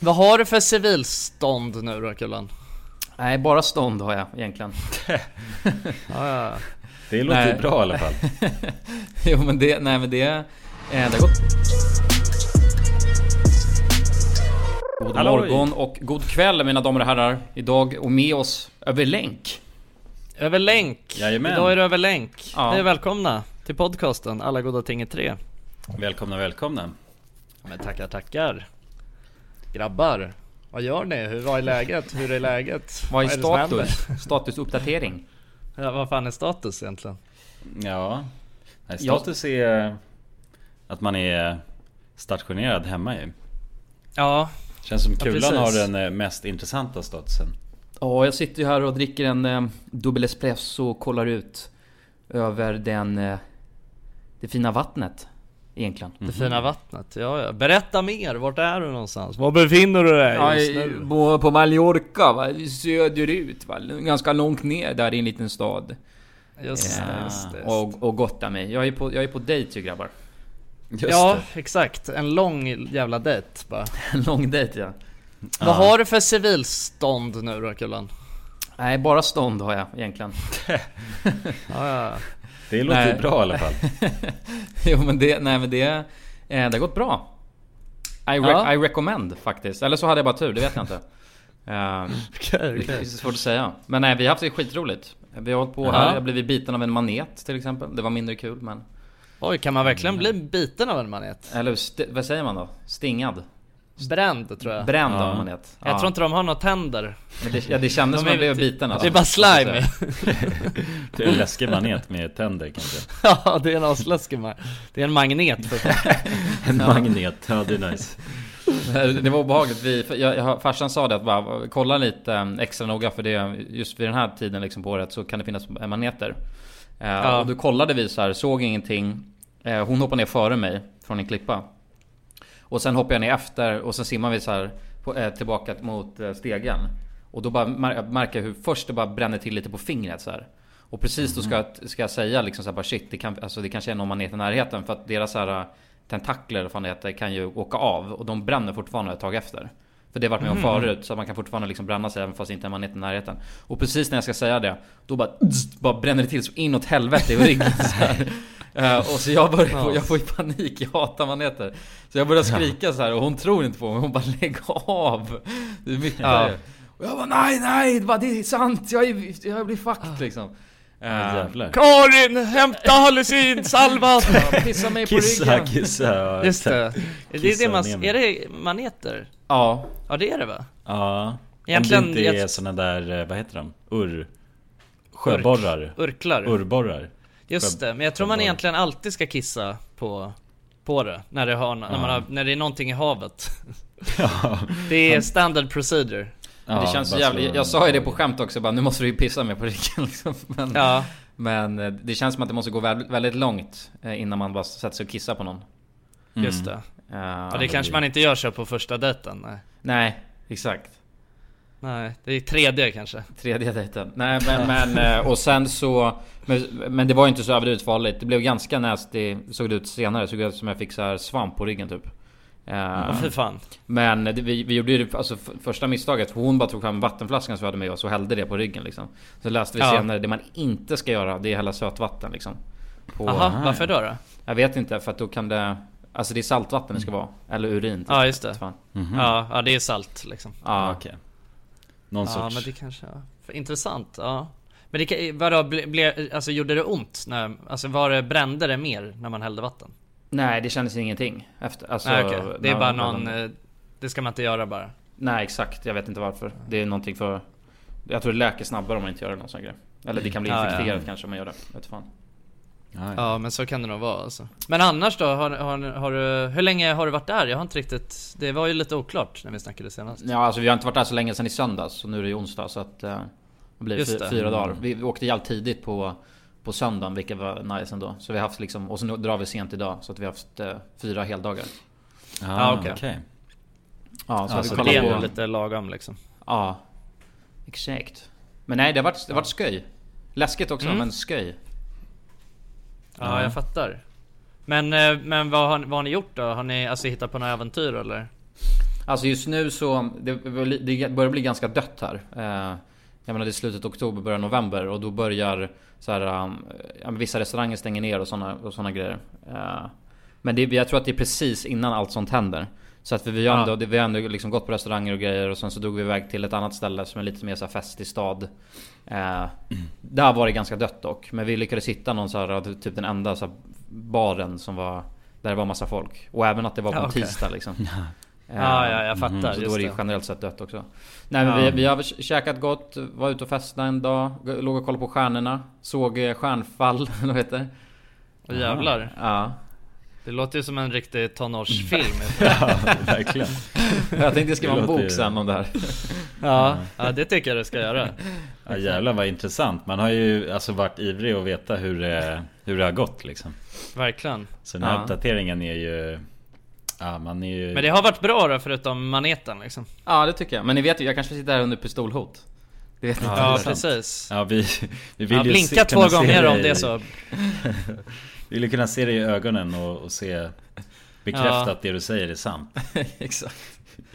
Vad har du för civilstånd nu då Kullan? Nej, bara stånd har jag egentligen. Det låter Nej. ju bra i alla fall. jo men det, nej men det... Eh, det har gått... God Halloj. morgon och god kväll mina damer och herrar. Idag och med oss över länk. Över länk! Jajamän. Idag är det över länk. Ja. Ni är välkomna till podcasten Alla goda ting är tre. Välkomna, välkomna. Men tackar, tackar. Grabbar, vad gör ni? Hur var är läget? Hur är läget? Vad är som händer? status? Statusuppdatering. Ja, vad fan är status egentligen? Ja, Nej, status är att man är stationerad hemma ju. Ja, Känns som Ja, Kulan har precis. den eh, mest intressanta statusen. Ja, jag sitter ju här och dricker en eh, dubbel espresso och kollar ut över den... Eh, det fina vattnet. Egentligen. det fina vattnet. Ja, ja. Berätta mer, vart är du någonstans? Var befinner du dig Ja, just nu? på, på Mallorca va, söderut va, ganska långt ner där i en liten stad. Just Ja, just det. Och, och gottar mig. Jag är på, jag är på dejt ju grabbar. Just ja, det. exakt. En lång jävla dejt bara. En lång dejt ja. Vad har du för civilstånd nu då Kullan? Nej, bara stånd har jag egentligen. Ja, ja. Det låter Nej. bra i alla fall. jo men det, nej men det, eh, det har gått bra. I, re- Ja. I recommend faktiskt. Eller så hade jag bara tur, det vet jag inte. Eh, Okej, det okej. är svårt att säga. Men nej, vi har haft det skitroligt. Vi har hållit på här, jag har blivit biten av en manet till exempel. Det var mindre kul men... Oj, kan man verkligen bli biten av en manet? Eller vad säger man då? Stingad? Bränd tror jag. Bränd Ja. av en manet. Jag Ja. tror inte de har några tänder. Men det, ja, det kändes De som att jag blev biten alltså. Det är bara slime. Det är en läskig manet med tänder kanske. ja, det är en asläskig ma- Det är en magnet för. En magnet, ja det är nice. Det var obehagligt. Vi, för jag, jag, farsan sa det att bara kolla lite eh, extra noga för det just vid den här tiden liksom på året så kan det finnas maneter. Eh, Ja. Och då kollade vi så här, såg ingenting. Eh, hon hoppade ner före mig från en klippa. Och sen hoppade jag ner efter och sen simmar vi så här på, eh, tillbaka mot eh, stegen. Och då bara mär, märker jag hur först det bara bränner till lite på fingret så här. Och precis då ska, jag- ska jag säga liksom så här bara shit, det, kan, alltså det kanske är någon manet i närheten för att deras så här, eh, tentakler vad fan det heter kan ju åka av och de bränner fortfarande ett tag efter. För det har varit med om förut så man kan fortfarande liksom bränna sig även fast inte är manet i närheten. Och precis när jag ska säga det, då bara, bara bränner det till så inåt helvete i ryggen Eh, och så jag börjar få, jag får ju panik, jag hatar maneter. Så jag börjar skrika så här och hon tror inte på mig, hon bara lägg av. Det är mycket Ja. Och jag bara nej nej, bara, det är sant, jag, är, jag blir fucked liksom. Eh, Jävlar. Karin, hämta hallucinsalva! Pissa mig på Kissa, ryggen. kissa. ja, Just det. exakt. Är det, det man, är det maneter? Ja, Ja det är det va? Ja. Egentligen- Om det inte är jag- såna där, eh, vad heter de? Urr... Sjöborrar. Urklar. Urborrar. Just det, men jag tror man egentligen alltid ska kissa på, på det. När det, har, när, man har, när det är någonting i havet. Ja. Det är standard procedure. det känns så jävligt. Jag sa ju det på skämt också bara, nu måste du ju pissa mig på ryggen liksom. Men, Ja, men eh, det känns som att det måste gå väldigt, väldigt långt eh, innan man bara sätter sig och kissar på någon. just det. Eh, Ja, det kanske man inte gör så på första dejten. Nej. Nej, exakt. Nej, det är tredje kanske. Tredje dejten. Nej men, men eh, och sen så men, men det var ju inte så överdrivet farligt. Det blev ganska nasty såg det ut senare. Det såg ut som jag fick så här svamp på ryggen typ. Eh, Åh fy fan. Men det, vi, vi gjorde ju alltså första misstaget. Hon bara tog fram vattenflaskan som vi hade med oss och hällde det på ryggen liksom. Så läste vi Ja. senare, det man inte ska göra det är hälla sötvatten liksom. På, Jaha, varför då då? Jag vet inte för att då kan det Alltså det är saltvatten det ska vara. Eller urin. typ. Ja, just det. Fan. Mhm. Ja, ja det är salt liksom. Ja, Ja, okej. Någon Ja sorts... men det kanske, ja. Intressant, ja. Men det vadå, ble, ble, alltså gjorde det ont? När, alltså var det, brände det mer när man hällde vatten? Nej det kändes ingenting. Efter, alltså, Nej okej, det är bara någon, man- eh, det ska man inte göra bara. Nej exakt, jag vet inte varför. Det är någonting för... Jag tror det läker snabbare om man inte gör det någon sån grej. Eller det kan bli Ja, ja. infekterat kanske om man gör det. Vet fan. Ja, men så kan det nog vara alltså. Men annars då? Har, har, har du, hur länge har du varit där? Jag har inte riktigt, det var ju lite oklart när vi snackade senast. Ja alltså vi har inte varit där så länge sedan i söndags. Så nu är det ju onsdag så att... eh, det blir Just det. fyra dagar. Vi, vi åkte jävligt tidigt på... På söndagen vilket var nice ändå. Så vi har haft liksom... Och så nu drar vi sent idag. Så att vi har haft eh, fyra heldagar. Ja, okej. okej. Ja så Ja, så vi Det är kollat ändå på... lite lagom liksom. Ja. Exakt. Men nej det har varit, det har varit sköj. Läskigt också Mm. men sköj. Ja, Ja. jag fattar. Men, eh, men vad har, vad har ni gjort då? Har ni alltså hittat på några äventyr eller? Alltså just nu så, det, det börjar bli ganska dött här. Eh, jag menar det är slutet av oktober, början november och då börjar så här, um, vissa restauranger stänger ner och sådana och såna grejer. Uh, men det, jag tror att det är precis innan allt sånt händer. Så att vi har ändå, ja. vi har ändå liksom gått på restauranger och grejer och sen så drog vi iväg till ett annat ställe som är lite mer så här festig stad. Mm. Där var det ganska dött dock. Men vi lyckades hitta någon så här, typ den enda så här, baren som var där det var massa folk. Och även att det var på en okay. tisdag liksom. Ja, ja, jag fattar. Mm, så då är det ju generellt sett dött också. Nej men ja. vi, vi har käkat gott, var ute och festade en dag, låg och kollade på stjärnorna. Såg eh, stjärnfall, vad heter det? Jävlar. Ja. Det låter ju som en riktig tonårsfilm. ja, verkligen. Jag tänkte skriva en bok sen om det här. Ja, ja, det tycker jag det ska göra. Ja jävlar vad intressant. Man har ju alltså varit ivrig att veta hur det, hur det har gått liksom. Verkligen. Så den här ja. uppdateringen är ju Ja, man är ju... Men det har varit bra då förutom maneten liksom Ja det tycker jag, men ni vet ju, jag kanske sitter här under pistolhot Det vet ja, ja precis Ja vi, vi vill ja, ju Blinka två gånger om det så Vi vill ju kunna se dig i ögonen och, och se Bekräfta ja. att det du säger är sant Exakt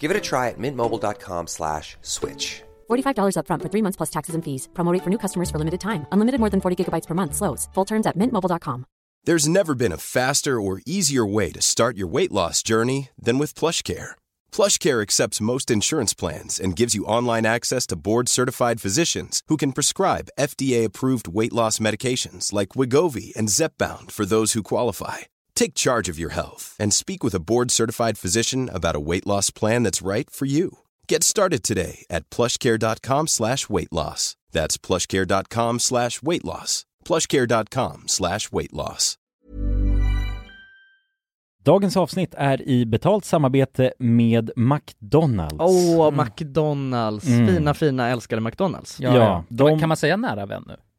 Give it a try at mintmobile.com slash switch. $45 upfront for three months plus taxes and fees. Promo for new customers for limited time. Unlimited more than 40 gigabytes per month. Slows. Full terms at mintmobile.com. There's never been a faster or easier way to start your weight loss journey than with Plush PlushCare. PlushCare accepts most insurance plans and gives you online access to board-certified physicians who can prescribe FDA-approved weight loss medications like Wigovi and Zepbound for those who qualify. Take charge of your health and speak with a board-certified physician about a weight loss plan that's right for you. Get started today at plushcare.com slash weight loss. That's plushcare.com slash weight loss. plushcare.com slash weight loss. Dagens avsnitt är i betalt samarbete med McDonalds. Åh, oh, McDonalds! Mm. Fina, fina, älskade McDonalds. Ja, ja de... kan man säga nära vän nu?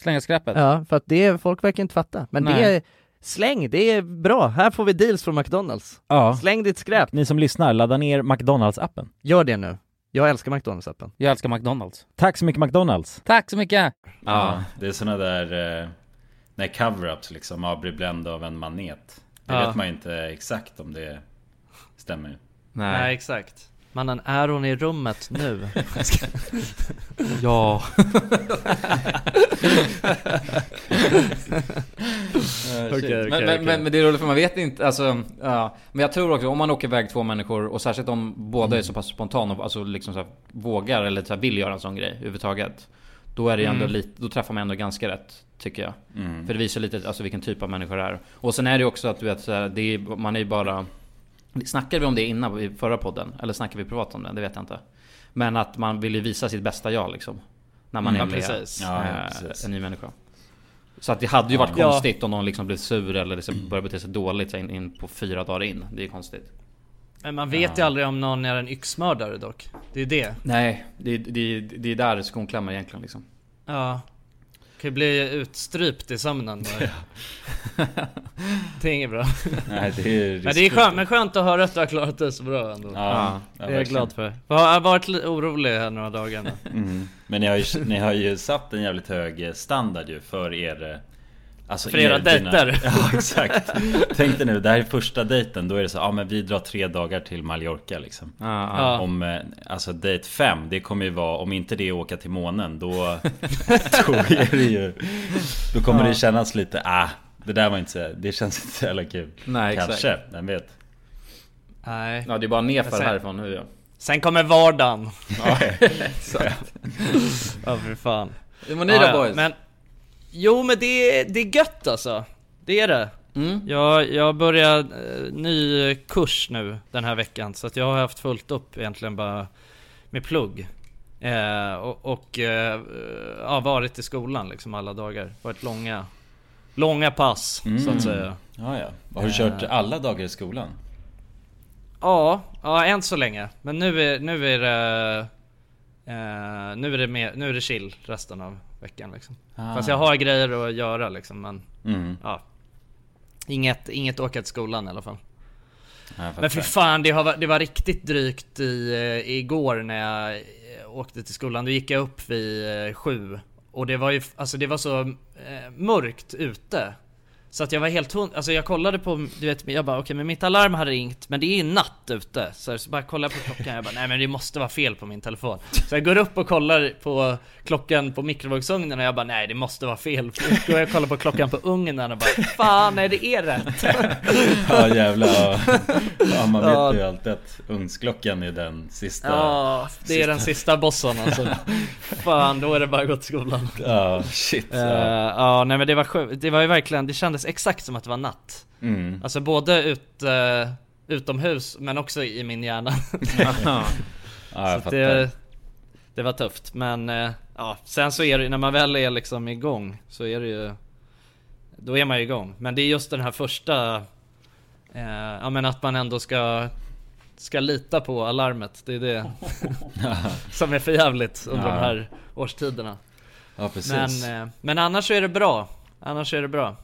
Slänga skräpet? Ja, för att det, folk verkar inte fatta. Men Nej. det är, släng, det är bra. Här får vi deals från McDonalds. Ja. Släng ditt skräp. Ni som lyssnar, ladda ner McDonalds-appen. Gör det nu. Jag älskar McDonalds-appen. Jag älskar McDonalds. Tack så mycket McDonalds. Tack så mycket. Ja, det är såna där, eh, när cover-ups liksom, ja, blir bländ av en manet. Det ja. vet man ju inte exakt om det stämmer. Nej, Nej exakt. Mannen, är hon i rummet nu? Ja. Okej, okej, men, men, okej. men, men det är roligt för man vet inte, alltså, ja. Men jag tror också om man åker iväg två människor och särskilt om båda är så pass spontana och alltså liksom så här, vågar eller så här, vill göra en sån grej överhuvudtaget. Då är det ändå Mm. lite, då träffar man ändå ganska rätt. Tycker jag. Mm. För det visar lite alltså, vilken typ av människor det är. Och sen är det också att du vet, så här, det är, man är ju bara... Snackade vi om det innan i förra podden? Eller snackade vi privat om det? Det vet jag inte. Men att man vill ju visa sitt bästa jag liksom. När man Mm, är ja, med precis. Ja, ja, eh, precis. en ny människa. Så att det hade ju varit Ja. konstigt om någon liksom blev sur eller liksom började bete sig dåligt in, in på fyra dagar in. Det är ju konstigt. Men man vet ju aldrig om någon är en yxmördare dock. Det är det. Nej, det, det, det är där skon klämmer egentligen liksom. Ja. Kan ju bli utstrypt i sömnen. det är inget bra. Nej det är Men det är skönt, men skönt att höra att du har klarat det så bra ändå. Ja, ja, det är jag glad för. Jag har varit orolig här några dagar nu. Mm. Men ni har, ju, ni har ju satt en jävligt hög standard ju för er Alltså För era dejter. Ja exakt Tänk dig nu, det här är första dejten Då är det så, ja men vi drar tre dagar till Mallorca liksom Ja, Ja. Om, eh, alltså dejt fem, det kommer ju vara, om inte det är åka till månen då Då är det ju Då kommer det kännas lite, ah Det där var inte så, det känns inte så jävla kul Nej, exakt. Kanske, vem vet Nej. Ja det är bara nerför sen- härifrån nu ja. Sen kommer vardagen. Ja, exakt. Ja för fan. Hur mår ni då boys? Men, jo men det, är- det är gött alltså. Det är det. Mm. Jag, jag börjar eh, ny kurs nu den här veckan så att jag har haft fullt upp egentligen bara med plugg. Eh, och och eh, ja, varit i skolan liksom alla dagar. Varit långa, långa pass så att säga. Ja ja, har du kört alla dagar i skolan? Ja, ja än så länge. Men nu är, nu är det... Eh, nu, är det mer, nu är det chill resten av veckan liksom. Ah. Fast jag har grejer att göra liksom men Mm. ja. Inget, inget åka till skolan i alla fall. Men fattar. fan, det, har, det var riktigt drygt i, eh, igår när jag eh, åkte till skolan. Då gick jag upp vid eh, sju. Och det var ju, alltså det var så mörkt ute. Så att jag var helt hund, alltså jag kollade på, du vet, jag bara okej men mitt alarm har ringt men det är natt ute. Så, så bara kollade jag på klockan, jag bara nej men det måste vara fel på min telefon. Så jag går upp och kollar på klockan på mikrovågsugnen och jag bara nej det måste vara fel. Så går jag och kollar på klockan på ugnen och bara fan nej det är rätt. Ja jävlar ja. man vet Ja. ju alltid att ugnsklockan är den sista Ja, det är den sista bossen alltså. Fan, då är det bara att gå till skolan. Ja shit ja. ja, nej men det var sjukt. Det var ju verkligen, det kändes exakt som att det var natt. Mm. Alltså både ut, eh, utomhus men också i min hjärna. Ja. ja jag Så fattar det, det var tufft. Men eh, ja, sen så är det när man väl är liksom igång så är det ju Då är man ju igång. Men det är just den här första eh, Ja men att man ändå ska Ska lita på alarmet. Det är det som är för jävligt under Ja. de här årstiderna. Ja Men, eh, men annars så är det bra. Annars är det bra.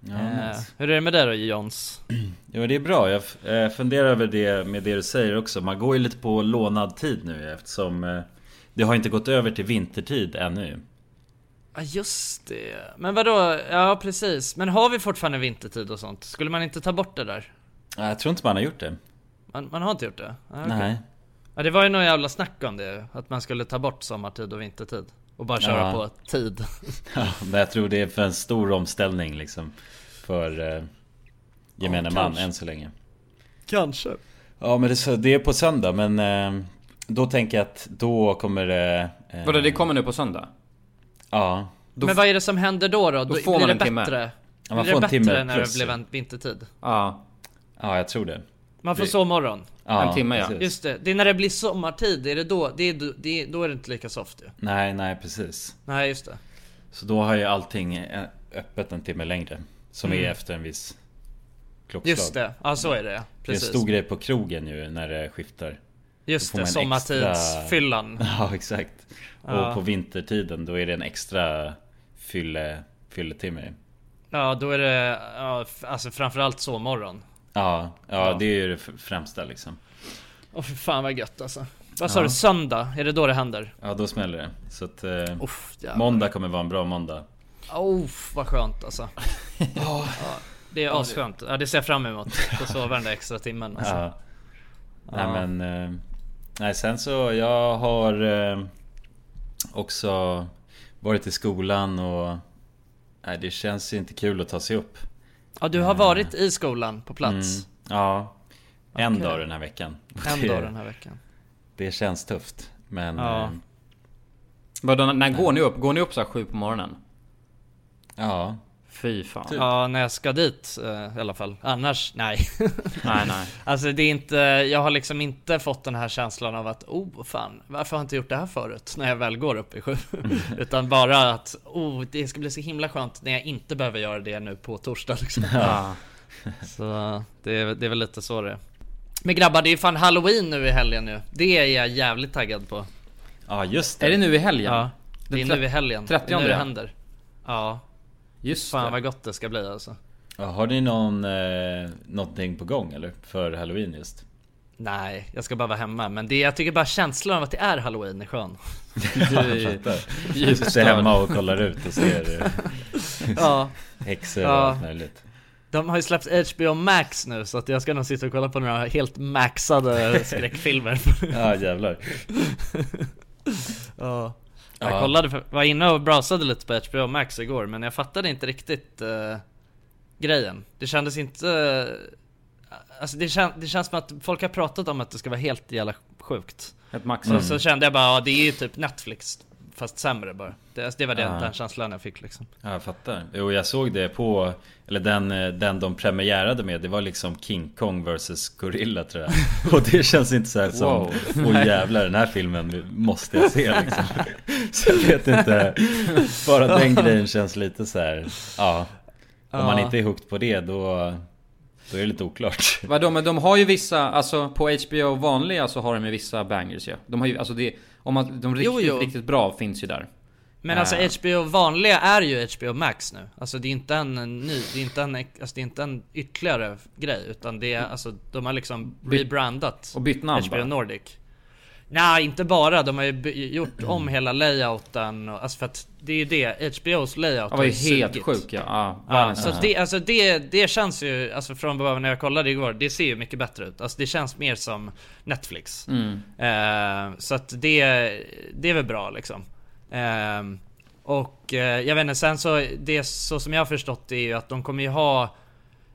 Ja, Eh, nice. hur är det med dig då Jons? Jo det är bra, jag eh, funderar över det med det du säger också Man går ju lite på lånad tid nu eftersom eh, Det har inte gått över till vintertid ännu Ja just det. Men vadå? Ja precis. Men har vi fortfarande vintertid och sånt? Skulle man inte ta bort det där? Ja, Jag tror inte man har gjort det Man, man har inte gjort det? Ah, okej. Nej Ja det var ju någon jävla snack om det Att man skulle ta bort sommartid och vintertid Och bara köra Ja. på tid ja, Men jag tror det är för en stor omställning liksom För eh, gemene Ja, man kanske. än så länge Kanske Ja men det, det är på söndag men eh, Då tänker jag att då kommer det eh, Vadå det kommer nu på söndag? Ja Då Men vad är det som händer då då? Då får blir man det en timme. bättre? Ja, man blir får det en timme bättre när plus, det en vintertid? Ja, Ja jag tror det Man får sovmorgon? ja, En timme, ja. precis. Just det, det är när det blir sommartid, är det då? Det är, det är, då är det inte lika soft ju Nej nej precis Nej just det Så då har ju allting öppet en timme längre Som Mm. är efter en viss klockslag Just det, ja så är det Det är en Precis stor grej på krogen ju när det skiftar Just det, en extra- sommartidsfyllan Ja exakt Ja. Och på vintertiden då är det en extra fylle, fylletimme Ja då är det, ja, alltså framförallt sovmorgon ja, ja, det är ju det främsta liksom Åh för fan vad gött alltså Vad sa Ja. du, söndag? Är det då det händer? Ja då smäller det Så att eh, Uff. Måndag kommer vara en bra måndag Oh, vad skönt alltså. ja, det är asskönt. Ja, det ser jag fram emot. Få sova den där extra timmen alltså. Ja. Nej men eh, Nej sen så jag har eh, också varit i skolan och Nej det känns inte kul att ta sig upp. Ja, du har varit i skolan på plats. Mm, ja. En Okej. dag den här veckan. En det, dag den här veckan. Det känns tufft. Men Ja. eh, Vadå, när går ni upp? Går ni upp så här sju på morgonen? ja. Fy fan. Typ. Ja, när jag ska dit eh, i alla fall. Annars, nej. Nej, nej. Alltså det är inte, jag har liksom inte fått den här känslan av att oh fan, varför har jag inte gjort det här förut? När jag väl går upp i sju. Utan bara att oh, det ska bli så himla skönt när jag inte behöver göra det nu på torsdag liksom. Ja. Så det är, det är väl lite så det är. Men grabbar, det är ju fan halloween nu i helgen nu. Det är jag jävligt taggad på. Ja just det. Är det nu i helgen? Ja, det är nu i helgen. 30 Det är nu det händer. Ja, Just fan det. vad gott det ska bli alltså. Ja, har ni någon, eh, någonting på gång eller? För halloween just? Nej, jag ska bara vara hemma. Men det, jag tycker bara känslan av att det är halloween är skön. Jag fattar. Sitter hemma och kollar ut och ser Ja, häxor och Ja. allt möjligt. de har ju släppt HBO Max nu så att jag ska nog sitta och kolla på några helt maxade skräckfilmer. Ja jävlar. ja. Jag Ja. kollade, för, var inne och browsade lite på HBO Max igår men jag fattade inte riktigt eh, grejen. Det kändes inte... eh, alltså det, kän, det känns som att folk har pratat om att det ska vara helt jävla sjukt. Ett max. Så, så kände jag bara, ja, det är ju typ Netflix fast sämre bara. Det, alltså, det var det, Ja. den känslan jag fick liksom. Ja, jag fattar. Jo, jag såg det på... Eller den, eh, den de premiärade med, det var liksom King Kong vs Gorilla tror jag. Och det känns inte så här som... Wow. Åh jävlar, den här filmen måste jag se liksom. Så jag vet inte. Bara den grejen känns lite så här. Ja. Om man Ja. inte är hooked på det, då... Då är det lite oklart. Vadå, men de har ju vissa, alltså på HBO vanliga så har de ju vissa bangers ju. De har ju, alltså det, om man, de riktigt, Jo, jo. riktigt bra finns ju där. Men alltså. HBO vanliga är ju HBO Max nu. Alltså det är inte en ny, det är inte en, alltså det är inte en ytterligare grej. Utan det är alltså, de har liksom rebrandat Och bytt namn HBO bara. Nordic. Nej, inte bara. De har ju gjort om hela layouten. Och, alltså för att det är ju det, HBOs layout var ju helt sugit. sjuk ja. ja, Ja, så det, alltså det, det känns ju, alltså från början när jag kollade igår, det ser ju mycket bättre ut. Alltså det känns mer som Netflix. Mm. Eh, så att det, det är väl bra liksom. Eh, och eh, jag vet inte, sen så, det så som jag har förstått det är ju att de kommer ju ha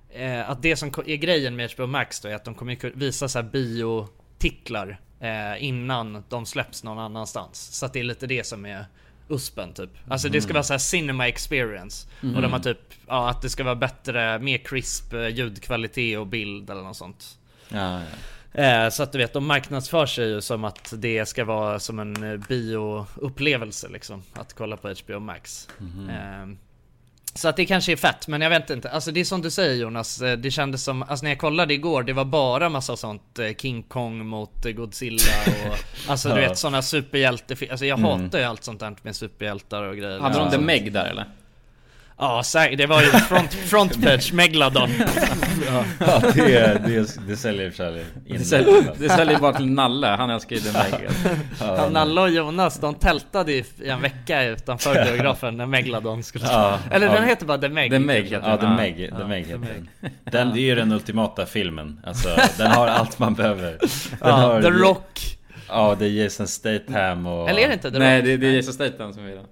eh, Att det som är grejen med HBO Max då är att de kommer ju visa så här biotitlar eh, Innan de släpps någon annanstans. Så att det är lite det som är USPen typ. Alltså det ska vara så här cinema experience. Och de har typ, ja att det ska vara bättre, mer crisp eh, ljudkvalitet och bild eller något sånt. Ja, ja. Eh, så att du vet, de marknadsför sig ju som att det ska vara som en eh, bioupplevelse liksom. Att kolla på HBO Max. Eh, så att det kanske är fett, men jag vet inte. Alltså det är som du säger Jonas, eh, det kändes som, alltså när jag kollade igår, det var bara massa sånt eh, King Kong mot eh, Godzilla och Alltså du Ja. vet såna superhjälte Alltså jag hatar ju allt sånt där med superhjältar och grejer. Hade de. The Meg där eller? Ja säkert, det var ju front, front page, Megalodon. ja det, det, det säljer för in. Det säljer, det säljer bara till Nalle, han älskar ju The Meg. Ja, Nalle och Jonas, de tältade i en vecka utanför biografen när Megalodon skulle Ja, Eller ja. den heter bara The Meg. The Meg heter Ja, den. The Ja. Meg, The Meg heter den. Den, det är ju den ultimata filmen. Alltså, den har allt man behöver. Den Ja, har, The Rock. Ja, det är Jason Statham och... Eller är det inte The Nej Rock? det, det är Jason Statham som är den.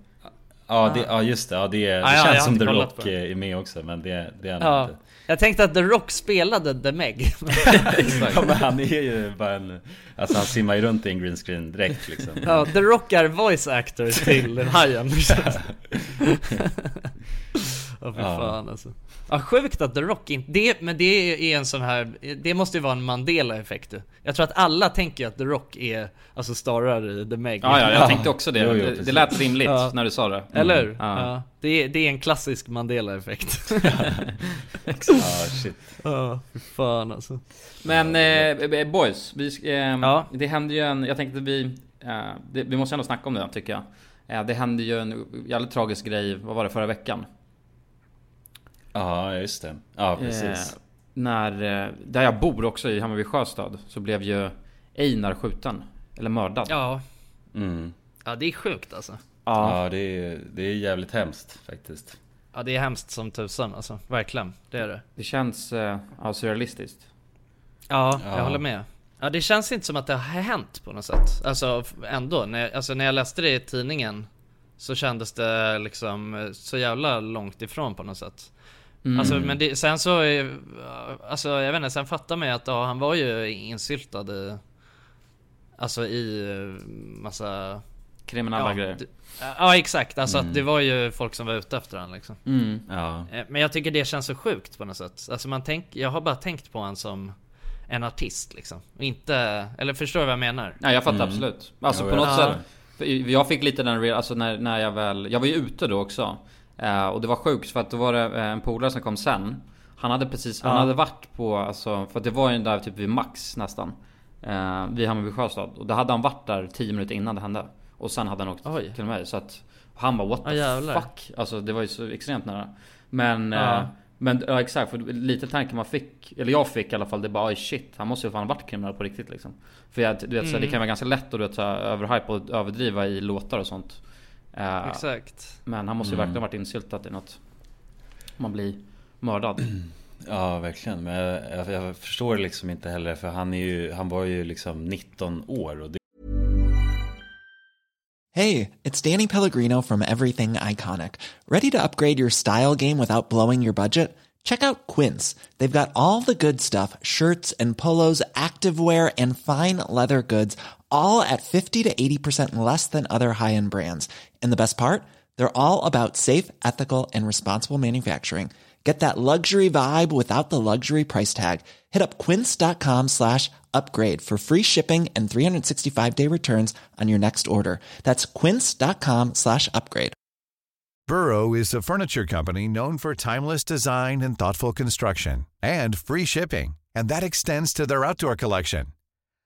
Ja, det, ja just det. Ja, det, det Ah, ja, känns som The Rock det. är med också, men det, det är han Ja. inte. Jag tänkte att The Rock spelade The Meg. Ja, men han är ju bara en... Alltså han simmar ju runt i en green screen direkt liksom. ja, The Rock är voice actor till Hajen. Ja för Ja. fan alltså. Ja sjukt att The Rock inte, det, men det är en sån här, det måste ju vara en Mandela-effekt du. Jag tror att alla tänker att The Rock är, alltså starrar The Meg. Ja, ja, jag Ja. tänkte också det. Jo, jo, det, lät rimligt Ja. när du sa det. Eller hur? Ja. Ja. Det, är, det är en klassisk Mandela-effekt. Ja, shit. Ja, fy fan alltså. Men eh, boys, vi, eh, Ja. det hände ju en, jag tänkte vi, eh, det, vi måste ändå snacka om det tycker jag. Eh, det hände ju en jävligt tragisk grej, vad var det, förra veckan? Ja, just det. Ja, precis. Eh, när, eh, där jag bor också i Hammarby Sjöstad, så blev ju Einar skjuten. Eller mördad. Ja. Mm. Ja det är sjukt alltså. Ja. Ja, det är, det är jävligt hemskt faktiskt. Ja det är hemskt som tusan alltså, verkligen. Det är det. Det känns eh, ja, surrealistiskt. Ja, Ja. jag håller med. Ja det känns inte som att det har hänt på något sätt. Alltså ändå, när jag, alltså, när jag läste det i tidningen så kändes det liksom eh, så jävla långt ifrån på något sätt. Mm. Alltså men det, sen så, är- alltså jag vet inte, sen fattar man ju att ja, han var ju insyltad i Alltså i eh, massa Kriminella ja, grejer. Ja exakt, alltså att det var ju folk som var ute efter han liksom Mm. Ja. Eh, Men jag tycker det känns så sjukt på något sätt. Alltså man tänk, jag har bara tänkt på honom som en artist liksom. Och inte, eller förstår du vad jag menar? Nej jag fattar absolut. Alltså på något Ja. sätt. Jag fick lite den, alltså när, när jag väl, jag var ju ute då också. Eh, och det var sjukt för att då var det eh, en polare som kom sen. Han hade precis, han Ja. hade varit på, alltså, för att det var ju där typ vid Max nästan. Eh, vid Hammarby Sjöstad. Och då hade han varit där 10 minuter innan det hände. Och sen hade han åkt Oj. till mig. Så att han bara what the jävlar. fuck. Alltså det var ju så extremt nära. Men, Ja. eh, men ja exakt, för lite tanke man fick, eller jag fick i alla fall, det bara shit, han måste ju fan varit kriminell på riktigt liksom. För jag, du vet, så här, det kan vara ganska lätt att du vet, så överhypa och överdriva i låtar och sånt. Eh, Exakt. Men han måste ju verkligen ha varit insyltad i något. Man blir mördad. Ja verkligen, men jag, jag, förstår liksom inte heller för han, är ju, han var ju liksom 19 år och det Hey, it's Danny Pellegrino from Everything Iconic. Ready to upgrade your style game without blowing your budget? Check out Quince. They've got all the good stuff shirts and polos, activewear, and fine leather goods, all at 50 to 80% less than other high end brands. And the best part? They're all about safe, ethical, and responsible manufacturing. Get that luxury vibe without the luxury price tag. Hit up quince.com slash upgrade for free shipping and 365 day returns on your next order. That's quince.com slash upgrade. Burrow is a furniture company known for timeless design and thoughtful construction and free shipping, and that extends to their outdoor collection.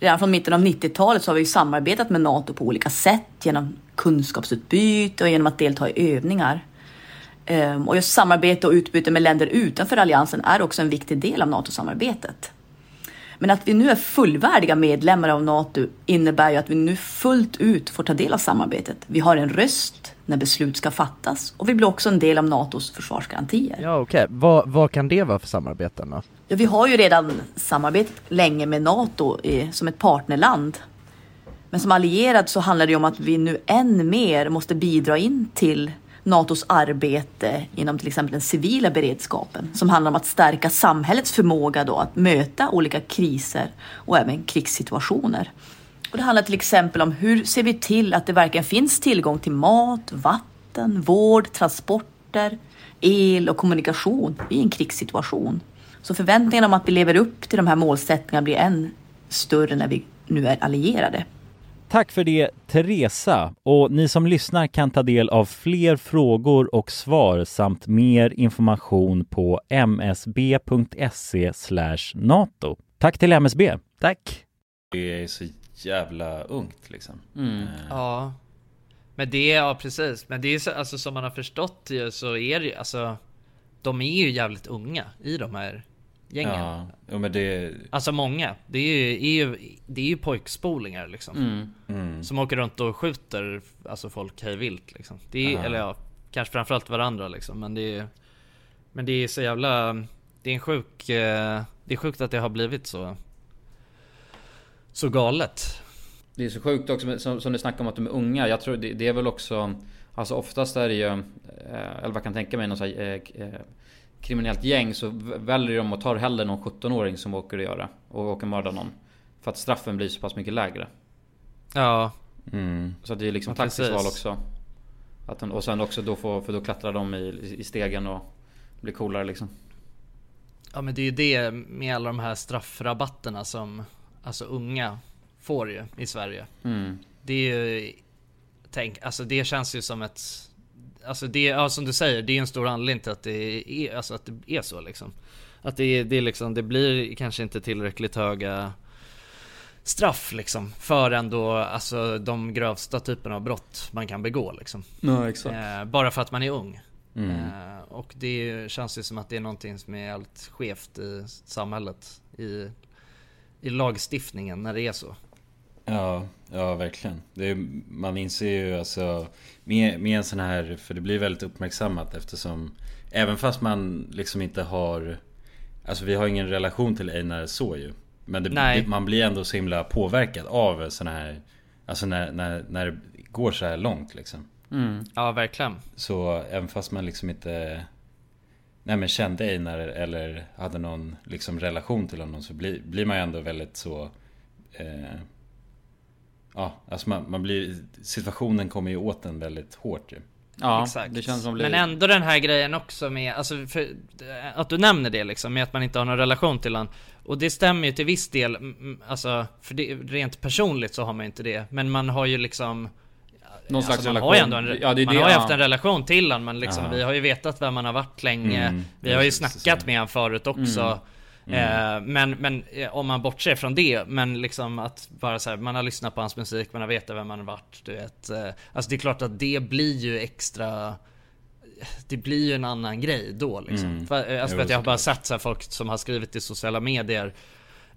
Redan från mitten av 90-talet så har vi samarbetat med NATO på olika sätt genom kunskapsutbyte och genom att delta i övningar. Ehm, och just samarbete och utbyte med länder utanför alliansen är också en viktig del av NATO-samarbetet. Men att vi nu är fullvärdiga medlemmar av NATO innebär ju att vi nu fullt ut får ta del av samarbetet. Vi har en röst när beslut ska fattas och vi blir också en del av NATOs försvarsgarantier. Ja, okej. Vad, vad kan det vara för samarbeten då? Ja, vi har ju redan samarbetat länge med NATO i, som ett partnerland. Men som allierad så handlar det om att vi nu än mer måste bidra in till NATOs arbete inom till exempel den civila beredskapen som handlar om att stärka samhällets förmåga då att möta olika kriser och även krigssituationer. Och det handlar till exempel om hur ser vi till att det verkligen finns tillgång till mat, vatten, vård, transporter, el och kommunikation i en krigssituation. Så förväntningarna om att vi lever upp till de här målsättningarna blir än större när vi nu är allierade. Tack för det Teresa och ni som lyssnar kan ta del av fler frågor och svar samt mer information på msb.se nato. Tack till MSB. Tack! Det är så jävla ungt liksom. Mm. Eh, Ja. Men det, ja precis. Men det är så, alltså som man har förstått ju så är det ju, alltså De är ju jävligt unga i de här gängen. Ja, ja men det... Alltså många. Det är ju, är ju, det är ju pojkspolingar liksom. Mm. Mm. Som åker runt och skjuter alltså folk hej vilt liksom. Det är, eller ja, kanske framförallt varandra liksom. Men det är Men det är så jävla Det är en sjuk eh, Det är sjukt att det har blivit så Så galet. Det är så sjukt också som, som du snackar om att de är unga. Jag tror det, det är väl också Alltså oftast är det ju eh, Eller vad jag kan tänka mig någon sån här, eh, eh, Kriminellt gäng så väljer de att ta hellre någon 17-åring som åker och göra Och åker och mörda någon För att straffen blir så pass mycket lägre Ja. Mm. Så det är liksom Ja, taktiskt precis. val också att de, Och sen också då få, för då klättrar de i, i stegen och blir coolare liksom Ja men det är ju det med alla de här straffrabatterna som Alltså unga får ju i Sverige. Mm. Det är ju Tänk, alltså det känns ju som ett Alltså det, ja som du säger, det är en stor anledning till att det är, alltså att det är så liksom Att det, är- det är liksom, det blir kanske inte tillräckligt höga Straff liksom för ändå, alltså de grövsta typerna av brott man kan begå liksom Ja exakt eh, Bara för att man är ung Mm. eh, Och det känns ju som att det är någonting som är jävligt skevt i samhället I, i lagstiftningen när det är så Ja, ja verkligen. Det är, man inser ju alltså med, med en sån här, för det blir väldigt uppmärksammat eftersom Även fast man liksom inte har Alltså vi har ingen relation till Einar så ju Men det, det, man blir ändå så himla påverkad av såna här Alltså när, när, när det går så här långt liksom mm. Ja verkligen Så även fast man liksom inte Nej men kände Einar eller hade någon liksom relation till honom så blir, blir man ju ändå väldigt så eh, Ja, alltså man, man blir Situationen kommer ju åt en väldigt hårt ju Ja Exakt. det känns som det Men ändå den här grejen också med, alltså för, att du nämner det liksom, med att man inte har någon relation till honom. Och det stämmer ju till viss del, alltså, för det, rent personligt så har man ju inte det. Men man har ju liksom Någon slags alltså, man relation har ju ändå en, Ja, det man det, har ju ja. haft en relation till honom, men liksom, Ja. vi har ju vetat vem han har varit länge. Mm, vi har ju snackat med honom förut också. Mm. Eh, men, men eh, om man bortser från det, men liksom att bara så här, man har lyssnat på hans musik, man har vetat vem han har varit, du vet. Eh, alltså det är klart att det blir ju extra det blir ju en annan grej då liksom. Mm. För, alltså Jo, för att jag har bara sett så folk som har skrivit i sociala medier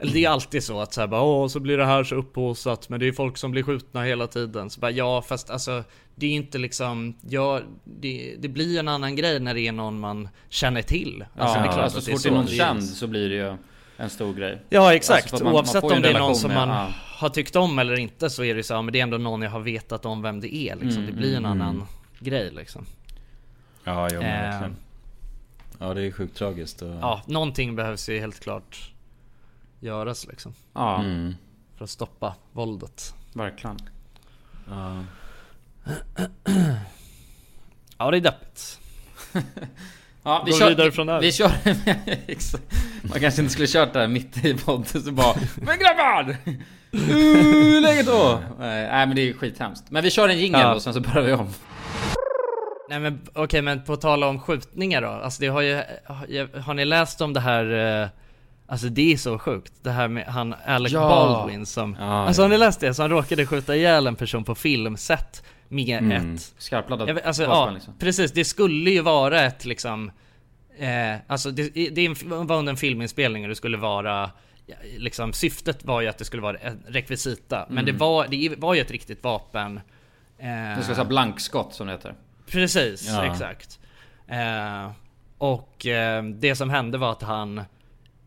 Eller det är alltid så att så här bara åh så blir det här så upphaussat men det är folk som blir skjutna hela tiden. Så bara ja fast alltså det är inte liksom, ja det, det blir en annan grej när det är någon man känner till. Alltså ja, det är klart alltså, att så det är fort det är så. någon känd så blir det ju en stor grej Ja exakt, Alltså, för att man- man oavsett ju om det är någon som med- man ja. har tyckt om eller inte så är det så, ja, men det är ändå någon jag har vetat om vem det är liksom. Mm, Det blir en mm, annan mm. grej liksom. Ja, men Eh. verkligen Ja det är sjukt tragiskt och... Ja, någonting behövs ju helt klart göras liksom. Ja, mm. För att stoppa våldet. verkligen ja. Ja det är deppigt. Ja, vi Går kör, vidare från det här. Vi kör. Man kanske inte skulle kört det här mitt i podden så bara Men grabbar! Hur är läget då? Nej nej, men det är skithemskt Men vi kör en jingel Ja. och sen så börjar vi om Nej men okej men på tala om skjutningar då. Alltså det har ju, har, har ni läst om det här eh, Alltså det är så sjukt. Det här med han Alec Ja. Baldwin som Ja, Alltså ja. har ni läst det? Så han råkade skjuta ihjäl en person på filmset Med Mm. ett vet, alltså, vapen, ja, liksom. precis. Det skulle ju vara ett liksom eh, Alltså det, det var under en filminspelning och det skulle vara Liksom syftet var ju att det skulle vara en rekvisita Men det var, det var ju ett riktigt vapen eh, Det ska säga blankskott som det heter Precis, Ja. exakt eh, Och eh, det som hände var att han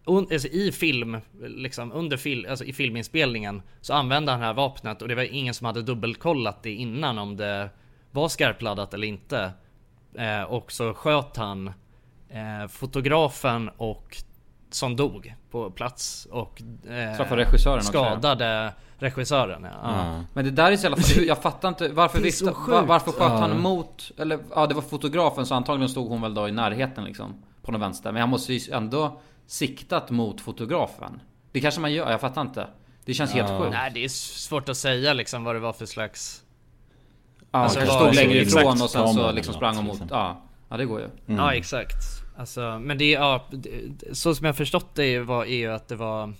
un, alltså I film, liksom under fil, alltså i filminspelningen Så använde han det här vapnet och det var ingen som hade dubbelkollat det innan om det var skarpladdat eller inte eh, Och så sköt han eh, fotografen och som dog på plats och eh, Träffade regissören också, skadade regissören ja. Ja. Men det där är så jävla Jag fattar inte varför sjukt. var, Varför sköt han Ja. mot Eller ja det var fotografen så antagligen stod hon väl då i närheten liksom På den vänster Men han måste ju ändå Siktat mot fotografen. Det kanske man gör, jag fattar inte. Det känns helt sjukt. Nej det är svårt att säga liksom vad det var för slags Ja, Alltså, kanske stod längre ifrån och sen så liksom sprang hon mot liksom. Ja, ja det går ju. Ja exakt. Alltså men det är ja, Så som jag förstått det var, är ju att det var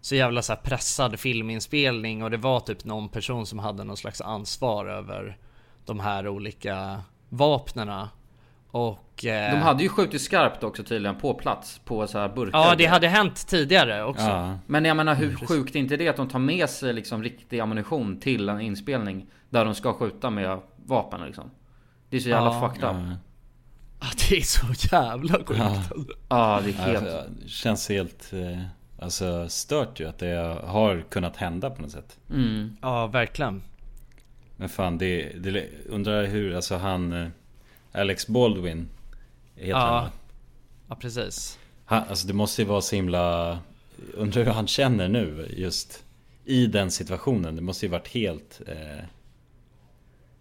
Så jävla så här pressad filminspelning och det var typ någon person som hade någon slags ansvar över De här olika vapnena Och eh, De hade ju skjutit skarpt också tydligen på plats på så här burkar Ja det hade hänt tidigare också Ja. Men jag menar hur sjukt är inte det att de tar med sig liksom riktig ammunition till en inspelning Där de ska skjuta med vapen liksom Det är så jävla Ja. fucked up Ja. Ja, det är så jävla sjukt Ja. alltså. Ja, det är helt- Ja, det känns helt eh, alltså, stört ju att det har kunnat hända på något sätt. Mm. Ja, verkligen. Men fan, det, det undrar hur, alltså han eh, Alex Baldwin heter Ja. han? Ja precis han, Alltså det måste ju vara så himla Undrar hur han känner nu just I den situationen. Det måste ju varit helt eh,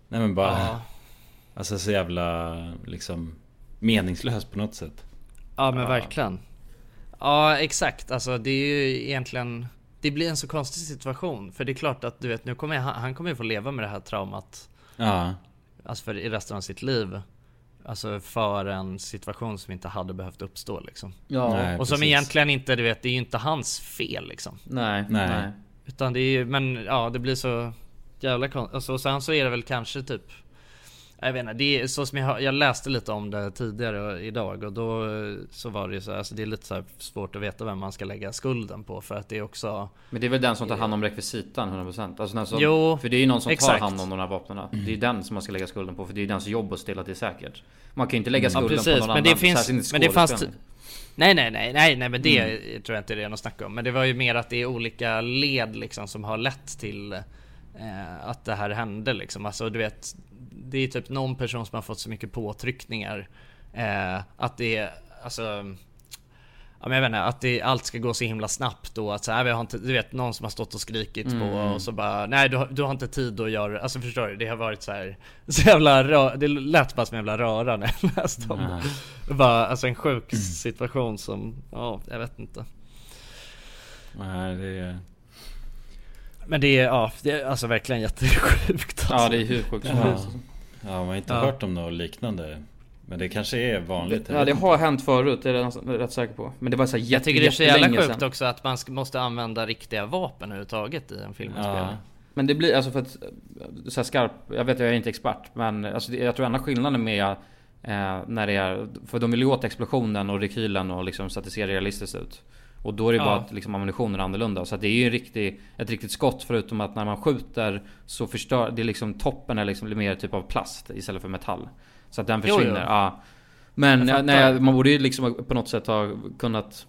Nej men bara Ja. Alltså så jävla liksom Meningslöst på något sätt. Ja men verkligen Ja exakt, alltså det är ju egentligen Det blir en så konstig situation För det är klart att du vet nu kommer han, han kommer ju få leva med det här traumat Ja. Alltså för i resten av sitt liv Alltså för en situation som inte hade behövt uppstå liksom Ja. Nej, Och som precis. egentligen inte, du vet, det är ju inte hans fel liksom Nej, Nej. nej. Utan det är ju, men ja det blir så jävla konstigt alltså, och sen så är det väl kanske typ jag vet inte, det är så som jag, jag läste lite om det tidigare idag och då eh, så var det ju så här, alltså det är lite så svårt att veta vem man ska lägga skulden på för att det är också Men det är väl den som tar hand om rekvisitan 100% alltså den som, Jo, För det är ju någon som exakt. tar hand om de här vapnen Det är den som man ska lägga skulden på för det är ju dens jobb att ställa att det är säkert Man kan ju inte lägga Ja skulden på precis, någon men annan det finns, inte men det fanns. Nej nej nej nej nej men det Mm. tror jag inte det är något snack om Men det var ju mer att det är olika led liksom som har lett till eh, Att det här hände liksom Alltså du vet Det är typ någon person som har fått så mycket påtryckningar eh, Att det är Alltså Ja men jag vet inte, att det, allt ska gå så himla snabbt och att så här, vi har inte, du vet någon som har stått och skrikit på Mm. och så bara Nej du, har- du har inte tid att göra Alltså förstår du? Det har varit så här Så jävla rö, Det lät bara som en jävla röra när jag läste om det Det var alltså en sjuk situation som, ja jag vet inte Nej det är... Men det är, ja det är alltså verkligen jättesjukt alltså. Ja det är hur sjukt som Ja. helst ja, man har inte Ja. hört om något liknande. Men det kanske är vanligt. Ja det har hänt förut, det är jag rätt säker på Men det var så här Jag jätte, tycker det är så jävla sjukt sedan. också att man måste använda riktiga vapen överhuvudtaget i en filminspelning Men det blir alltså för att så här skarp, jag vet jag är inte expert men alltså jag tror enda skillnaden med eh, när det är, för de vill ju åt explosionen och rekylen och liksom så att det ser realistiskt ut. Och då är det Ja. bara att liksom ammunitionen är annorlunda. Så att det är ju en riktig, ett riktigt skott förutom att när man skjuter så förstör, det är liksom toppen är liksom mer typ av plast istället för metall. Så att den Jo, jo. försvinner. Ja. Men Jag ja, fattar. nej, man borde ju liksom på något sätt ha kunnat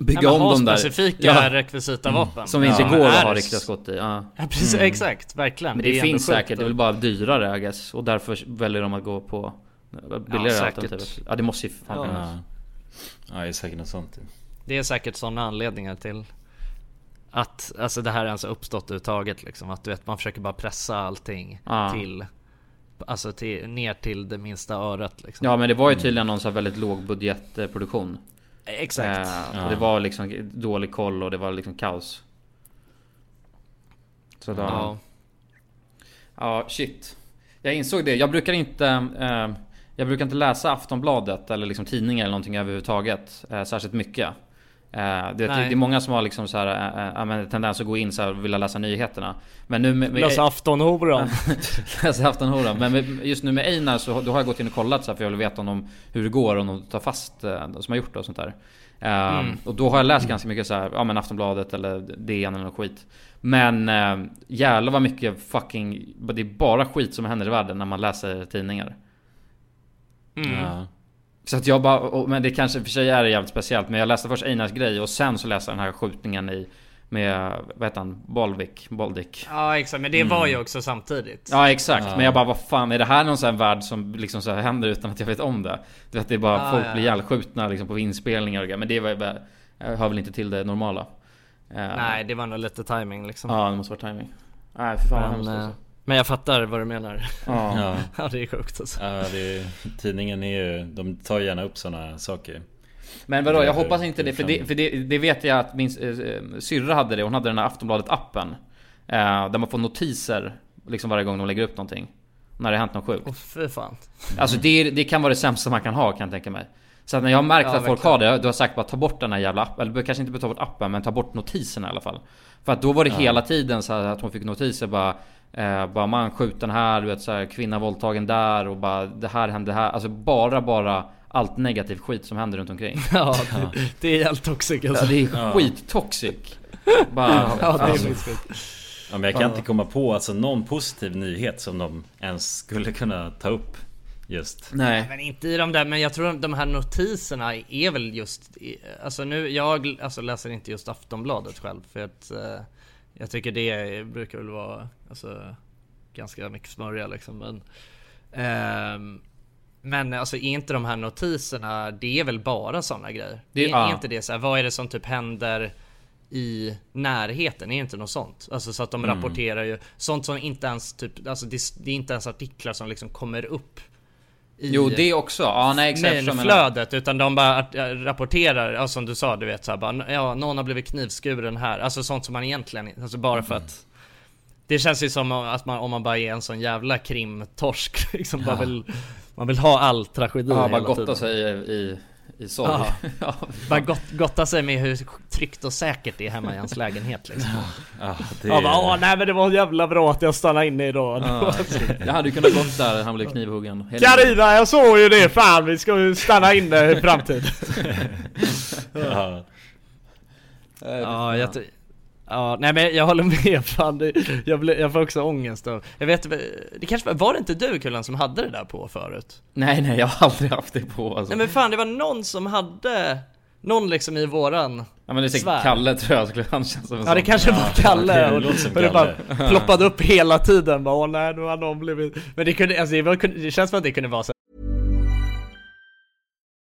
Bygga Ja, men om dem där specifika rekvisita vapen. Som inte Ja. går att ha riktiga skott i ja. Ja, precis, exakt, verkligen. Men Det det, finns säkert, det är väl bara dyrare I guess Och därför väljer de att gå på Billigare säkert. alternativet Ja det måste ju fan Ja. finnas Ja, det är säkert något sånt. Det är säkert sådana anledningar till att alltså det här ens uppstått överhuvudtaget liksom. Att du vet man försöker bara pressa allting Ja. till Alltså till, ner till det minsta örat liksom. Ja men det var ju tydligen någon så här väldigt låg budgetproduktion Exakt. eh, Ja. Det var liksom dålig koll och det var liksom kaos Så då, Ja. ja. shit Jag insåg det, jag brukar inte eh, Jag brukar inte läsa Aftonbladet eller liksom tidningar eller någonting överhuvudtaget eh, Särskilt mycket Eh, det, är många som har liksom så här, äh, äh, tendens att gå in så här och vilja läsa nyheterna. Men nu med, med Läsa Aftonhoran. Läsa Aftonhoran. Men med, just nu med Einar så då har jag gått in och kollat så här, för jag vill veta om de, hur det går om de tar fast de som har gjort det och sånt där. Eh, Mm. Och då har jag läst ganska mycket så här, ja men Aftonbladet eller DN eller något skit. Men äh, jävlar vad mycket fucking Det är bara skit som händer i världen när man läser tidningar. Mm. Så att jag bara, och, men det kanske för sig är jävligt speciellt Men jag läste först Einars grej och sen så läste jag den här skjutningen i Med, vad heter han? Bolvik? Boldik? Ja exakt, men det var ju också samtidigt. Ja exakt, Ja. men jag bara vad fan är det här någon sån här värld som liksom så här händer utan att jag vet om det? Du vet det är bara Ja, folk ja, blir ihjälskjutna liksom på inspelningar och grejer, men det var ju bara, jag hör väl inte till det normala. Eh, Nej, det var nog lite timing liksom. Ja det måste vara timing. Nej för fan vad men, hemskt eh, alltså. Men jag fattar vad du menar. Ja. Ja. det är sjukt alltså. Ja, det är, tidningen är ju, de tar gärna upp sådana saker. Men vadå, jag hoppas inte det, för det, för det, det vet jag att min äh, syrra hade det, hon hade den här Aftonbladet-appen. Eh, där man får notiser liksom varje gång de lägger upp någonting. När det har hänt något sjukt. Åh fy fan. Alltså det, det kan vara det sämsta man kan ha kan jag tänka mig. Så att när jag har märkt Ja, att folk verkligen. har det, då har jag sagt bara ta bort den här jävla appen. Eller kanske inte ta bort appen, men ta bort notiserna i alla fall. För att då var det Ja. hela tiden så här att hon fick notiser bara eh, Bara man skjuten här, du vet så här, kvinna våldtagen där och bara det här hände här. Alltså bara bara allt negativt skit som händer runt omkring. Ja, det, det är helt toxic Ja, alltså. det är Ja. skittoxic. Bara, Ja, det är alltså. Ja, men jag kan Ja. inte komma på alltså någon positiv nyhet som de ens skulle kunna ta upp just. Nej. Men inte i de där, men jag tror de här notiserna är väl just, alltså nu, jag alltså läser inte just Aftonbladet själv för att eh, jag tycker det brukar väl vara, alltså ganska mycket smörja liksom men ehm, men alltså är inte de här notiserna, det är väl bara sådana grejer? Det- är, ja. inte det så här, vad är det som typ händer i närheten? Är inte något sånt? Alltså så att de Mm. rapporterar ju sånt som inte ens typ, alltså det, det är inte ens artiklar som liksom kommer upp i Jo det också, ja nej exakt flödet utan de bara äh, rapporterar, ja, som du sa du vet så här, bara, ja någon har blivit knivskuren här, alltså sånt som man egentligen, alltså bara för att Det känns ju som att man, om man bara är en sån jävla krimtorsk liksom, bara Ja. vill Man vill ha all tragedi Ja, bara hela gotta tiden. sig i, i, i sorg. Ja. Bara gott, gotta sig med hur tryggt och säkert det är hemma i hans lägenhet liksom. Ja, det Ja, bara, Åh, nej men det var jävla bra att jag stannade inne idag. Ja, jag hade ju kunnat gått där han blev knivhuggen. Hela- Carina, jag såg ju det, fan vi ska ju stanna inne i framtiden. ja. Ja, jag, ja, nej men jag håller med fan, det, jag, blir, jag får också ångest av, jag vet, det kanske var, det inte du Kullan som hade det där på förut? Nej nej jag har aldrig haft det på alltså. Nej men fan det var någon som hade, någon liksom i våran Ja men det är säkert. Kalle tror jag skulle han känns som en Ja det kanske var Kalle det och, som och det bara ploppade upp hela tiden bara åh nej nu har någon blivit Men det kunde, alltså det, var, det känns som att det kunde vara så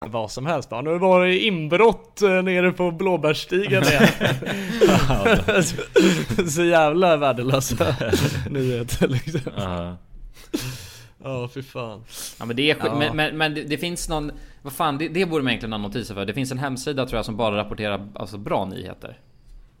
Vad som helst nu var det inbrott eh, nere på Blåbärsstigen igen. så, jävla värdelösa nyheter liksom. Ja. Ja, fy fan. Ja men det är Ja. men, men, men det, det finns någon Vad fan det, det borde man egentligen ha notiser för Det finns en hemsida tror jag som bara rapporterar alltså bra nyheter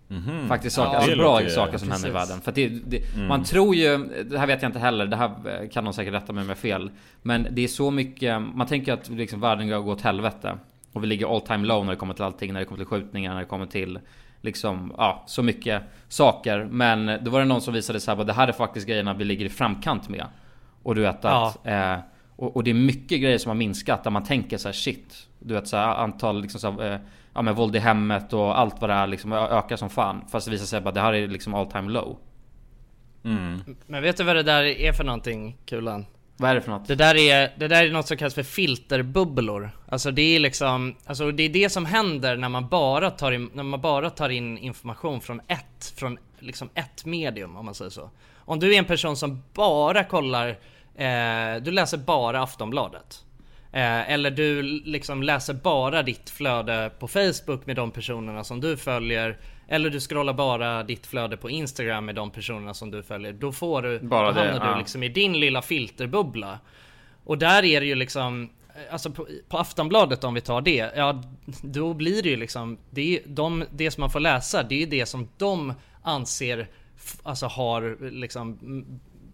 Mhm. Faktiskt saker, Ja, alltså bra saker som händer i precis. världen För det, det, Mm. Man tror ju Det här vet jag inte heller Det här eh, kan de säkert rätta mig med fel Men det är så mycket Man tänker att liksom världen går åt helvete Och vi ligger all time low när det kommer till allting När det kommer till skjutningar När det kommer till liksom, ja, så mycket saker. Men då var det någon som visade så här, det här är faktiskt grejerna vi ligger i framkant med. Och du vet att, eh, och, och det är mycket grejer som har minskat där man tänker så här, shit. Du vet så här, antal liksom så här, eh, ja men våld i hemmet och allt vad det är liksom ökar som fan. Fast det visar sig att det här är liksom all time low. Men vet du vad det där är för någonting Kulan? Vad är det för något? Det där är, det där är något som kallas för filterbubblor. Alltså det är liksom, alltså det är det som händer när man bara tar in, när man bara tar in information från ett, från liksom ett medium om man säger så. Om du är en person som bara kollar, eh, du läser bara Aftonbladet. Eh, eller du liksom läser bara ditt flöde på Facebook med de personerna som du följer. Eller du scrollar bara ditt flöde på Instagram med de personerna som du följer. Då får du, Bara då det, hamnar ja. du liksom i din lilla filterbubbla. Och där är det ju liksom Alltså på, på Aftonbladet om vi tar det, ja då blir det ju liksom det, de, det som man får läsa, det är ju det som de anser Alltså har liksom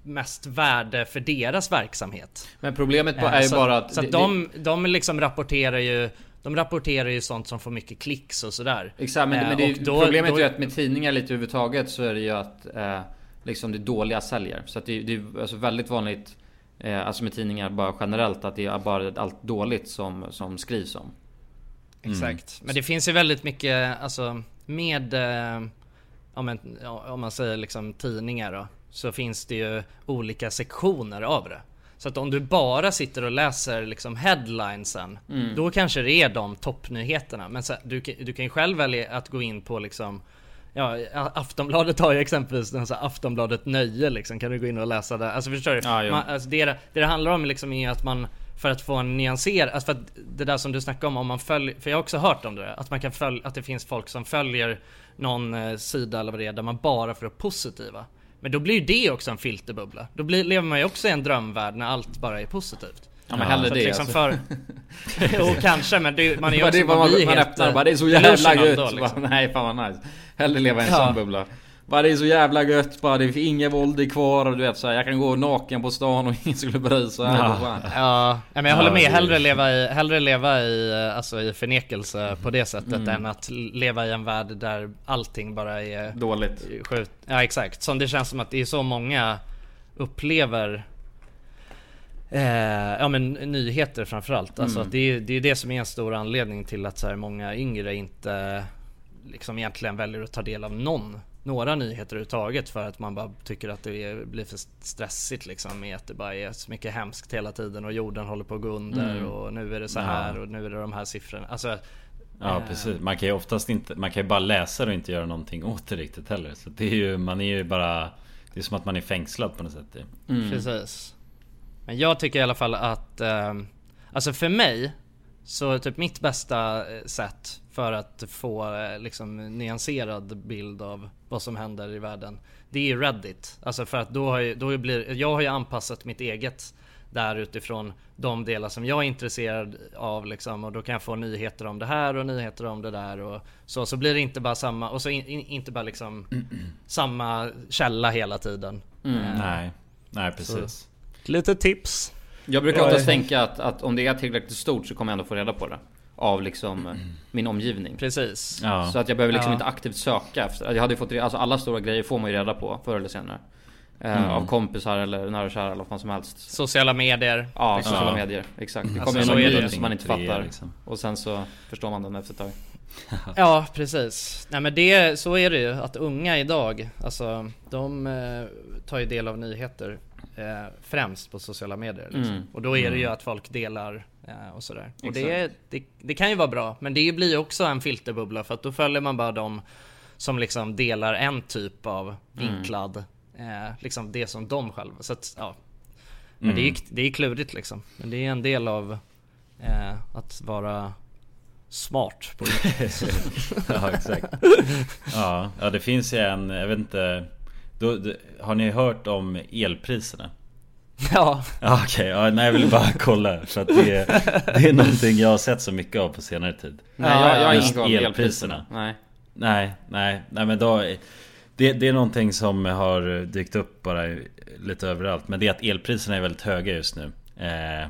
mest värde för deras verksamhet. Men problemet Eh, är ju så, bara att Så det- att de, de liksom rapporterar ju De rapporterar ju sånt som får mycket klicks och sådär. Exakt, men, Eh, men det, då- problemet då- är ju att med tidningar lite överhuvudtaget så är det ju att eh, liksom det dåliga säljer. Så att det, det är alltså väldigt vanligt eh, Alltså med tidningar bara generellt att det är bara allt dåligt som, som skrivs om. Exakt. Men det finns ju väldigt mycket, alltså med, eh, om, en, ja, om man säger liksom tidningar då, så finns det ju olika sektioner av det. Så att om du bara sitter och läser liksom headlinesen, Mm. då kanske det är de toppnyheterna. Men så, du, kan- du kan ju själv välja att gå in på liksom Ja, Aftonbladet har ju exempelvis den så här Aftonbladet Nöje liksom, kan du gå in och läsa där? Alltså förstår du? Jo. man, alltså det, det det handlar om liksom är att man för att få en nyanser, alltså för att det där som du snackade om, om man följer, för jag har också hört om det där, att man kan följa, att det finns folk som följer någon eh, sida eller vad det är, där man bara får upp positiva. Men då blir ju det också en filterbubbla. Då blir, lever man ju också i en drömvärld när allt bara är positivt. Ja, men hellre Så det, liksom alltså. för... Jo kanske men det, man är ju också, det, man, man, man helt, öppnar bara, det är så jävla gött. liksom. nej fan vad nice. Hellre leva i en Ja. sån bubbla. Bara det är så jävla gött bara, det finns inget våld kvar och du vet så här, jag kan gå naken på stan och ingen skulle bry sig. Ja, Ja. men jag håller med. Hellre leva i, hellre leva i, eh, alltså i förnekelse på det sättet Mm. än att leva i en värld där allting bara är Dåligt. Skjut. Ja exakt. Som det känns som att det är så många upplever Eh, ja men nyheter framförallt. Alltså Mm. det är det är det som är en stor anledning till att så här många yngre inte liksom egentligen väljer att ta del av någon några nyheter överhuvudtaget för att man bara tycker att det blir för stressigt liksom med att det bara är så mycket hemskt hela tiden och jorden håller på att gå under Mm. och nu är det så Ja. här och nu är det de här siffrorna. Alltså, Ja eh, precis, man kan ju oftast inte, man kan ju bara läsa det och inte göra någonting åt det riktigt heller. Så det är ju, man är ju bara Det är som att man är fängslad på något sätt Mm. Precis. Men jag tycker i alla fall att, eh, alltså för mig, så typ mitt bästa eh, sätt för att få eh, liksom nyanserad bild av vad som händer i världen, det är ju Reddit. Alltså för att då har ju, då blir, jag har ju anpassat mitt eget där utifrån de delar som jag är intresserad av liksom och då kan jag få nyheter om det här och nyheter om det där och så, så blir det inte bara samma, och så in, in, inte bara liksom samma källa hela tiden. Mm. Eh, Nej, nej precis. så, lite tips. Jag brukar oftast tänka att, att om det är tillräckligt stort så kommer jag ändå få reda på det. Av liksom eh, min omgivning. Precis. Ja. Så att jag behöver liksom Ja. inte aktivt söka efter. Jag hade fått, alltså alla stora grejer får man ju reda på förr eller senare. Eh, Mm. Av kompisar eller nära och kära eller vad fan som helst. Sociala medier. Ja, Liksom. sociala medier. Exakt. Det Alltså, kommer så ju är någon som man inte fattar. liksom. Och sen så förstår man den efter ett tag. Ja precis. Nej men det, så är det ju att unga idag, alltså de eh, tar ju del av nyheter eh, främst på sociala medier. Liksom. Mm. Och då är det ju Mm. att folk delar eh, och sådär. Och det, det, det kan ju vara bra, men det blir också en filterbubbla för att då följer man bara de som liksom delar en typ av vinklad, eh, liksom det som de själva. Så att, ja. Men det är Mm. det är klurigt liksom. Men det är en del av eh, att vara smart på ja exakt ja, ja det finns ju en, jag vet inte då, då, Har ni hört om elpriserna? Ja. Ja okej, ja, nej jag vill bara kolla för att det är, det är någonting jag har sett så mycket av på senare tid Nej, jag, jag har ingen koll på elpriserna. Nej. Nej, nej, nej men då det, det är någonting som har dykt upp bara lite överallt Men det är att elpriserna är väldigt höga just nu eh,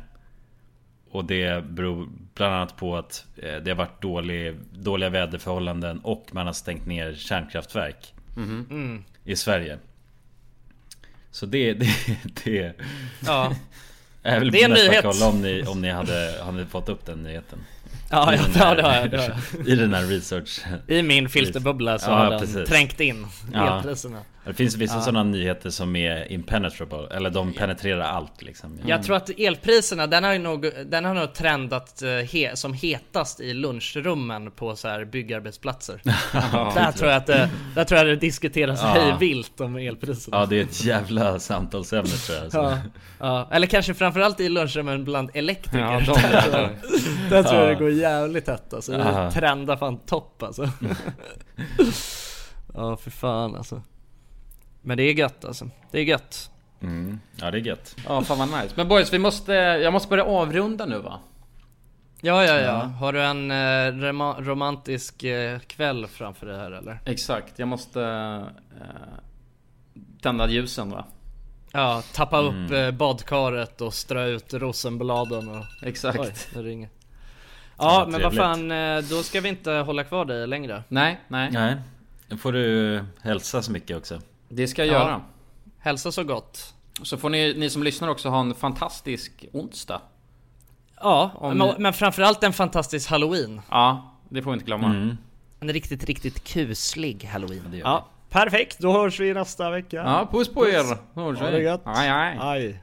och det beror bland annat på att eh, det har varit dålig, dåliga väderförhållanden och man har stängt ner kärnkraftverk Mhm. Mm. I Sverige. Så det, det, det Ja. är väl Det är en nyhet. kolla om ni, om ni hade, hade fått upp den nyheten. Ja, I ja, här- det har jag, det har jag. I den här research. I min filterbubbla så Ja, har den precis. trängt in Ja. Det finns vissa Ja. sådana nyheter som är impenetrable, eller de penetrerar allt liksom. Jag tror att elpriserna, den har ju nog, den har nog trendat eh, he, som hetast i lunchrummen på så här byggarbetsplatser. Ja, där, det tror jag att det, där tror jag det diskuteras Ja. hej vilt om elpriserna. Ja det är ett jävla samtalsämne tror jag. alltså. Ja, ja, eller kanske framförallt i lunchrummen bland elektriker. Ja, de där, tror jag, där tror jag det går jävligt hett alltså. Det trendar fan topp alltså. ja för fan alltså. Men det är gött alltså. Det är gött. Mm. Ja det är gött. Ja fan vad nice. Men boys vi måste, jag måste börja avrunda nu va? Ja, ja, ja. Har du en eh, rema- romantisk eh, kväll framför dig här eller? Exakt, jag måste eh, tända ljusen va? Ja, tappa Mm. upp eh, badkaret och strö ut rosenbladen och... Exakt. Oj, det ringer. Ja, Ja, men vad fan, eh, då ska vi inte hålla kvar dig längre. Nej, nej. Nej. Då får du hälsa så mycket också. Det ska jag Ja. göra. Hälsa så gott. Så får ni, ni som lyssnar också ha en fantastisk onsdag. Ja, Om- men, men framförallt en fantastisk halloween. Ja, det får vi inte glömma. Mm. En riktigt, riktigt kuslig halloween. Det gör Ja, perfekt. Då hörs vi nästa vecka. Ja, puss på er! Puss. Ha det gött. Aj, aj. Aj.